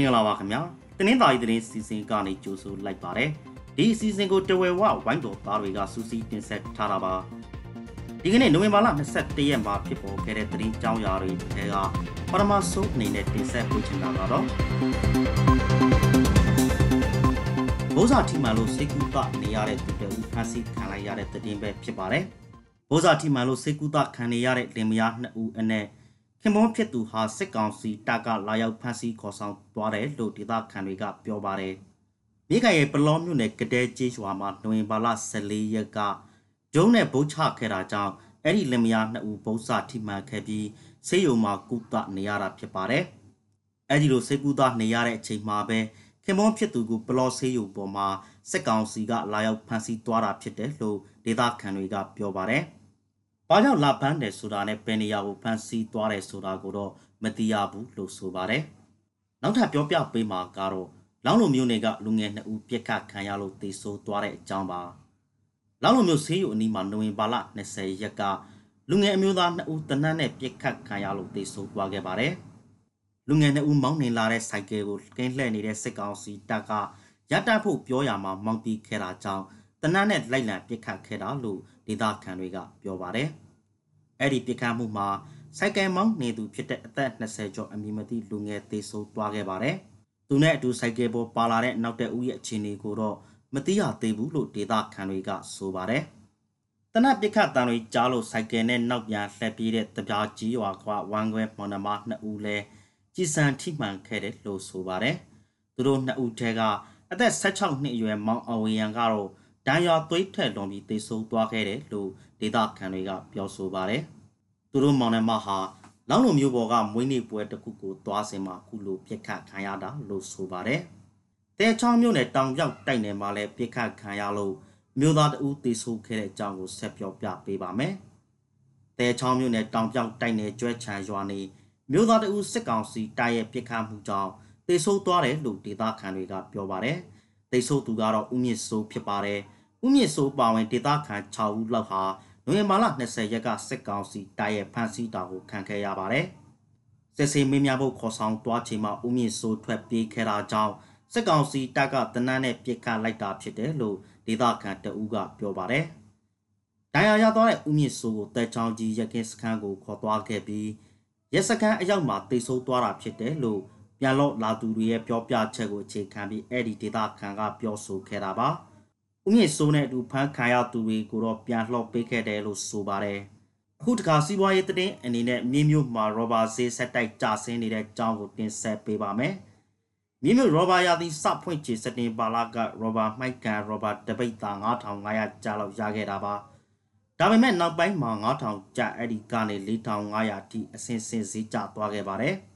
္ဂလာပါခင်ဗျာတနင်္သာရီသတင်းစီစဉ်ကနေကြိုဆိုလိုက်ပါတယ်ဒီအစီအစဉ်ကိုတဝဲဝဝိုင်းတော်သားတွေကစူးစီးတင်ဆက်ထားတာပါဒီကနေ့နိုဝင်ဘာလ21ရက်မှာဖြစ်ပေါ်ခဲ့တဲ့သတင်းကြောင်းရာတွေထဲကပထမဆုံးအနေနဲ့တင်ဆက်ပေးချင်တာကတော့ဘိုးစာထီမှန်လို့စိတ်ကူးကနေရတဲ့သူတွေဖန်ဆီးခံလိုက်ရတဲ့သတင်းပဲဖြစ်ပါတယ်ဘိုးစာထီမှန်လို့စိတ်ကူးခံနေရတဲ့လင်မယား2ဦးအနက် ခင်မွန်းဖြစ်သူဟာစစ်ကောင်စီတပ်ကလာရောက်ဖမ်းဆီးခေါ်ဆောင်သွားတယ်လို့ဒေသခံတွေကပြောပါတယ်။မိခိုင်ရဲ့ပလောမြို့နယ်ကတဲကျေးရွာမှာနိုဝင်ဘာလ14ရက်ကဂျုံနဲ့ဘုတ်ချခဲ့တာကြောင့်အဲ့ဒီလင်မယားနှစ်ဦးဘုတ်စာထိမှန်ခဲ့ပြီးဆေးရုံမှာကုသနေရတာဖြစ်ပါတယ်။အဲ့ဒီလိုဆေးကုသနေရတဲ့အချိန်မှာပဲခင်မွန်းဖြစ်သူကိုပလောဆေးရုံပေါ်မှာစစ်ကောင်စီကလာရောက်ဖမ်းဆီးသွားတာဖြစ်တယ်လို့ဒေသခံတွေကပြောပါတယ်။ ဘာကြောင့်လာဖမ်းတယ်ဆိုတာနဲ့ပင်နေရာကိုဖမ်းဆီးသွားတယ်ဆိုတာကိုတော့မသိရဘူးလို့ဆိုပါတယ်။နောက်ထပ်ပြောပြပေးမှာကတော့လောင်းလိုမျိုးတွေကလူငယ်နှစ်ဦးပြက်ခတ်ခံရလို့တေဆိုးသွားတဲ့အကြောင်းပါ။လောင်းလိုမျိုးဆေးရုံအနီးမှာနိုဝင်ဘာလ20ရက်ကလူငယ်အမျိုးသားနှစ်ဦးတနတ်နဲ့ပြက်ခတ်ခံရလို့တေဆိုးသွားခဲ့ပါတယ်။လူငယ်နှစ်ဦးမောင်းနေလာတဲ့စိုက်ကယ်ကိုကင်းလှည့်နေတဲ့စစ်ကောင်စီတပ်ကရတတ်ဖို့ပြောရမှာမောင်းတီးခဲ့တာကြောင့်တနတ်နဲ့လိုက်လံပြစ်ခတ်ခဲ့တာလို့ဒေသခံတွေကပြောပါတယ်။ အဲ့ဒီပြစ်ခတ်မှုမှာစိုက်ကယ်မောင်းနေသူဖြစ်တဲ့အသက်20ကျော်အမည်မသိလူငယ်သေဆုံးသွားခဲ့ပါတယ်။သူနဲ့အတူစိုက်ကယ်ပေါ်ပါလာတဲ့နောက်တဲ့ဦးရဲ့အခြေအနေကိုတော့မသိရသေးဘူးလို့ဒေသခံတွေကဆိုပါတယ်။တနက်ပြစ်ခတ်တံတွေကြားလို့စိုက်ကယ်နဲ့နောက်ပြန်လှည့်ပြေးတဲ့တပြားကြီးရွာကဝမ်းခွဲမော်နမနှစ်ဦးလဲကြည်စံထိမှန်ခဲ့တယ်လို့ဆိုပါတယ်။သူတို့နှစ်ဦးထဲကအသက်16နှစ်အရွယ်မောင်အဝေယံကတော့ဒဏ်ရာသွေးထက်လွန်ပြီးတိတ်ဆိုးသွားခဲ့တယ်လို့ ဒေသခံတွေကပြောဆိုပါတယ်။သူတို့မောင်နှမဟာလောင်းလုံမျိုးပေါ်ကမွေးနေ့ပွဲတစ်ခုကိုသွားစင်မှာခုလိုပြစ်ခတ်ခံရတာလို့ဆိုပါတယ်။တဲချောင်းမျိုးနဲ့တောင်ပြောက်တိုက်နယ်မှာလည်းပြစ်ခတ်ခံရလို့မျိုးသားတဦးတေဆိုးခဲ့တဲ့အကြောင်းကိုဆက်ပြောပြပေးပါမယ်။တဲချောင်းမျိုးနဲ့တောင်ပြောက်တိုက်နယ်ကျွဲချံရွာနေမျိုးသားတဦးစစ်ကောင်စီတိုက်ရဲ့ပြစ်ခတ်မှုကြောင့်တေဆိုးသွားတယ်လို့ဒေသခံတွေကပြောပါတယ်။တိတ်ဆိုးသူကတော့ဦးမြင့်စိုးဖြစ်ပါတယ်ဦးမြင့်စိုးပါဝင်ဒေသခံ6ဦးလောက်ဟာ နိုဝင်ဘာလ20ရက်ကစစ်ကောင်စီတိုက်ရဲ့ဖမ်းဆီးတာကိုခံခဲ့ရပါတယ်စစ်စေးမင်းများဖို့ခေါ်ဆောင်သွားချိန်မှာဦးမြင့်စိုးထွက်ပြေးခဲ့တာကြောင့်စစ်ကောင်စီတပ်ကတနန်းနဲ့ပြစ်ခတ်လိုက်တာဖြစ်တယ်လို့ဒေသခံတအူးကပြောပါတယ်ဒဏ်ရာရသွားတဲ့ဦးမြင့်စိုးကိုတဲချောင်းကြီးရက်ကင်းစခန်းကိုခေါ်သွားခဲ့ပြီးရက်စခန်းအရောက်မှာတိတ်ဆိုးသွားတာဖြစ်တယ်လို့ပြန်လို့လာသူတွေရဲ့ပြောပြချက်ကိုအခြေခံပြီးအဲ့ဒီဒေတာခံကပြောဆိုခဲ့တာပါ။ ဦးမြင့်စိုးနဲ့အတူဖမ်းခံရသူတွေကိုတော့ပြန်လှော့ပေးခဲ့တယ်လို့ဆိုပါတယ်။အခုတခါစီးပွားရေးသတင်းအနေနဲ့မြင်းမြို့မှာရောဘာဈေးဆက်တိုက်ကျဆင်းနေတဲ့အကြောင်းကိုတင်ဆက်ပေးပါမယ်။မြင်းမြို့ရောဘာရာသီစဖွင့်ချေစတင်ပါလာကရောဘာမိုက်ကန်ရောဘာတပိတ်သား9500ကျားလောက်ရခဲ့တာပါ။ဒါပေမဲ့နောက်ပိုင်းမှာ9000ကျပ်အဲ့ဒီကနေ4500အထိအစင်းစင်းဈေးကျသွားခဲ့ပါတယ်။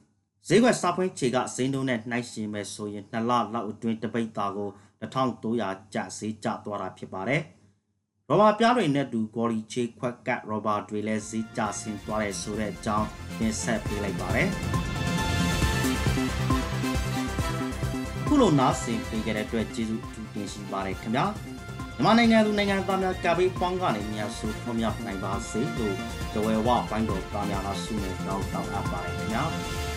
ဈေးကွက်စားဖွင့်ခြေကဈေးနှုန်းနဲ့နှိုင်းယှဉ်မယ်ဆိုရင်နှစ်လလောက်အတွင်းတပိတ်သားကို1300ကျပ်ဈေးကျသွားတာဖြစ်ပါတယ်။ရောဘာပြားတွေနဲ့တူဂေါ်ရီချေခွက်ကတ်ရောဘာတွေလည်းဈေးကျဆင်းသွားတယ်ဆိုတဲ့အကြောင်းတင်ဆက်ပေးလိုက်ပါတယ်။ခုလိုနားဆင်ပေးကြတဲ့အတွက်ကျေးဇူးအထူးတင်ရှိပါတယ်ခင်ဗျာ။မြန်မာနိုင်ငံသူနိုင်ငံသားများကဘေးပေါင်းကနေများဆိုထွန်မြောက်နိုင်ပါစေလို့တဝဲဝပိုင်းတော်သားများကဆုနေတောင်းတောင်းအပ်ပါတယ်ခင်ဗျာ။